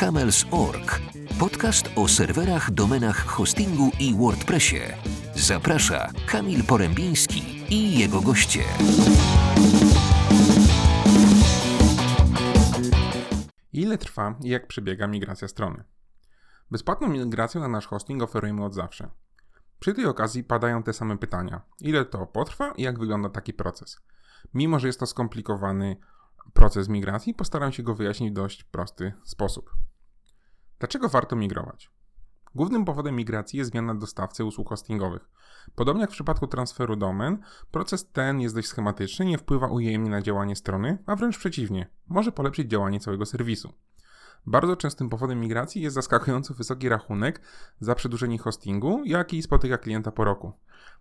Camels.org. Podcast o serwerach, domenach, hostingu i WordPressie. Zaprasza Kamil Porębiński i jego goście. Ile trwa i jak przebiega migracja strony? Bezpłatną migrację na nasz hosting oferujemy od zawsze. Przy tej okazji padają te same pytania. Ile to potrwa i jak wygląda taki proces? Mimo, że jest to skomplikowany proces migracji, postaram się go wyjaśnić w dość prosty sposób. Dlaczego warto migrować? Głównym powodem migracji jest zmiana dostawcy usług hostingowych. Podobnie jak w przypadku transferu domen, proces ten jest dość schematyczny, nie wpływa ujemnie na działanie strony, a wręcz przeciwnie, może polepszyć działanie całego serwisu. Bardzo częstym powodem migracji jest zaskakująco wysoki rachunek za przedłużenie hostingu, jaki spotyka klienta po roku.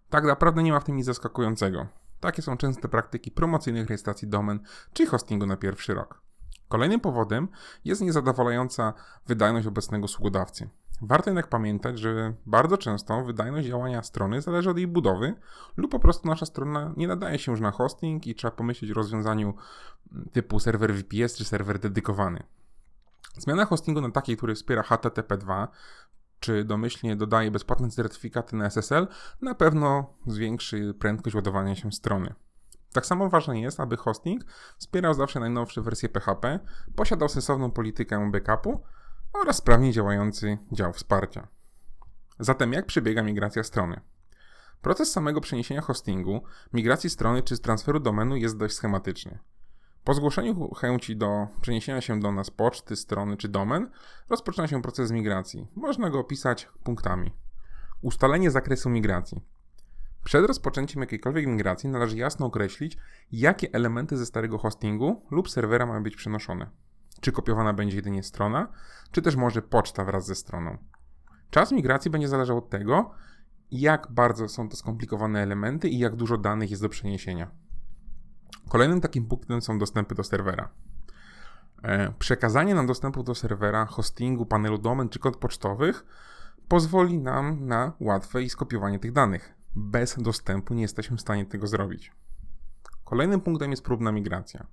Tak naprawdę nie ma w tym nic zaskakującego. Takie są częste praktyki promocyjnych rejestracji domen czy hostingu na pierwszy rok. Kolejnym powodem jest niezadowalająca wydajność obecnego usługodawcy. Warto jednak pamiętać, że bardzo często wydajność działania strony zależy od jej budowy, lub po prostu nasza strona nie nadaje się już na hosting i trzeba pomyśleć o rozwiązaniu typu serwer VPS czy serwer dedykowany. Zmiana hostingu na taki, który wspiera HTTP2, czy domyślnie dodaje bezpłatne certyfikaty na SSL, na pewno zwiększy prędkość ładowania się strony. Tak samo ważne jest, aby hosting wspierał zawsze najnowsze wersje PHP, posiadał sensowną politykę backupu oraz sprawnie działający dział wsparcia. Zatem jak przebiega migracja strony? Proces samego przeniesienia hostingu, migracji strony czy transferu domenu jest dość schematyczny. Po zgłoszeniu chęci do przeniesienia się do nas poczty, strony czy domen, rozpoczyna się proces migracji. Można go opisać punktami. Ustalenie zakresu migracji. Przed rozpoczęciem jakiejkolwiek migracji należy jasno określić, jakie elementy ze starego hostingu lub serwera mają być przenoszone. Czy kopiowana będzie jedynie strona, czy też może poczta wraz ze stroną. Czas migracji będzie zależał od tego, jak bardzo są to skomplikowane elementy i jak dużo danych jest do przeniesienia. Kolejnym takim punktem są dostępy do serwera. E, przekazanie nam dostępu do serwera, hostingu, panelu domen czy kod pocztowych pozwoli nam na łatwe skopiowanie tych danych. Bez dostępu nie jesteśmy w stanie tego zrobić. Kolejnym punktem jest próbna migracja.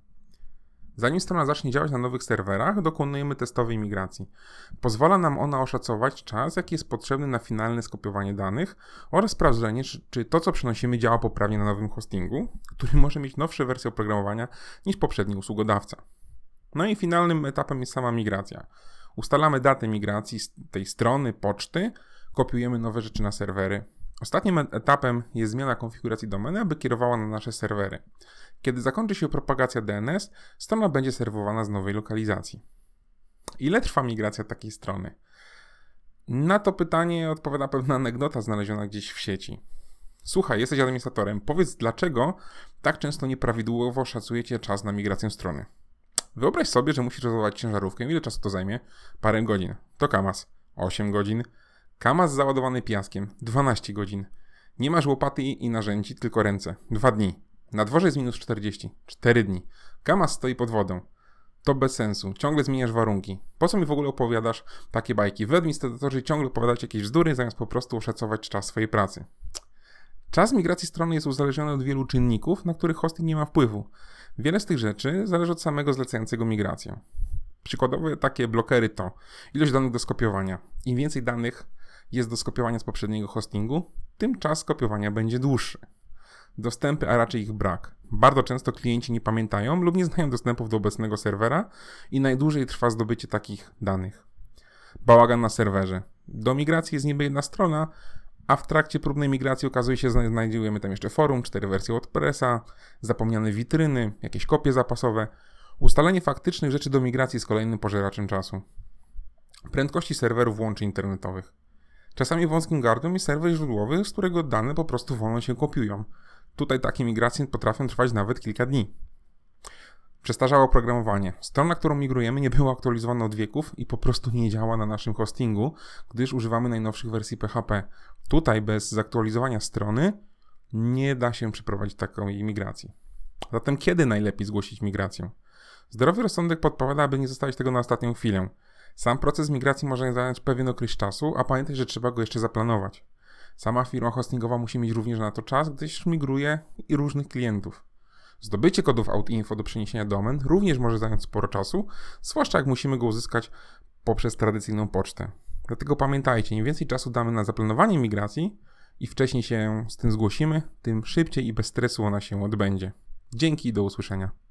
Zanim strona zacznie działać na nowych serwerach, dokonujemy testowej migracji. Pozwala nam ona oszacować czas, jaki jest potrzebny na finalne skopiowanie danych oraz sprawdzenie, czy to, co przynosimy, działa poprawnie na nowym hostingu, który może mieć nowsze wersje oprogramowania niż poprzedni usługodawca. No i finalnym etapem jest sama migracja. Ustalamy datę migracji z tej strony, poczty, kopiujemy nowe rzeczy na serwery. Ostatnim etapem jest zmiana konfiguracji domeny, aby kierowała na nasze serwery. Kiedy zakończy się propagacja DNS, strona będzie serwowana z nowej lokalizacji. Ile trwa migracja takiej strony? Na to pytanie odpowiada pewna anegdota znaleziona gdzieś w sieci. Słuchaj, jesteś administratorem, powiedz dlaczego tak często nieprawidłowo szacujecie czas na migrację strony. Wyobraź sobie, że musisz rozładować ciężarówkę. Ile czasu to zajmie? Parę godzin. To Kamas. 8 godzin. Kamas załadowany piaskiem. 12 godzin. Nie masz łopaty i narzędzi, tylko ręce. 2 dni. Na dworze jest minus 40. 4 dni. Kamas stoi pod wodą. To bez sensu. Ciągle zmieniasz warunki. Po co mi w ogóle opowiadasz takie bajki? Wy administratorzy ciągle opowiadacie jakieś bzdury, zamiast po prostu oszacować czas swojej pracy. Czas migracji strony jest uzależniony od wielu czynników, na których hosting nie ma wpływu. Wiele z tych rzeczy zależy od samego zlecającego migrację. Przykładowe takie blokery to ilość danych do skopiowania. Im więcej danych jest do skopiowania z poprzedniego hostingu, tym czas skopiowania będzie dłuższy dostępy, a raczej ich brak. Bardzo często klienci nie pamiętają lub nie znają dostępów do obecnego serwera i najdłużej trwa zdobycie takich danych. Bałagan na serwerze. Do migracji jest niby jedna strona, a w trakcie próbnej migracji okazuje się, że znajdujemy tam jeszcze forum, cztery wersje WordPressa, zapomniane witryny, jakieś kopie zapasowe. Ustalenie faktycznych rzeczy do migracji jest kolejnym pożeraczem czasu. Prędkości serwerów łączy internetowych. Czasami wąskim gardłem jest serwer źródłowy, z którego dane po prostu wolno się kopiują. Tutaj takie migracje potrafią trwać nawet kilka dni. Przestarzałe oprogramowanie. Strona, którą migrujemy, nie była aktualizowana od wieków i po prostu nie działa na naszym hostingu, gdyż używamy najnowszych wersji PHP. Tutaj bez zaktualizowania strony nie da się przeprowadzić takiej migracji. Zatem kiedy najlepiej zgłosić migrację? Zdrowy rozsądek podpowiada, aby nie zostawić tego na ostatnią chwilę. Sam proces migracji może zająć pewien okres czasu, a pamiętaj, że trzeba go jeszcze zaplanować. Sama firma hostingowa musi mieć również na to czas, gdyż migruje i różnych klientów. Zdobycie kodów OutInfo do przeniesienia domen również może zająć sporo czasu, zwłaszcza jak musimy go uzyskać poprzez tradycyjną pocztę. Dlatego pamiętajcie, im więcej czasu damy na zaplanowanie migracji i wcześniej się z tym zgłosimy, tym szybciej i bez stresu ona się odbędzie. Dzięki i do usłyszenia.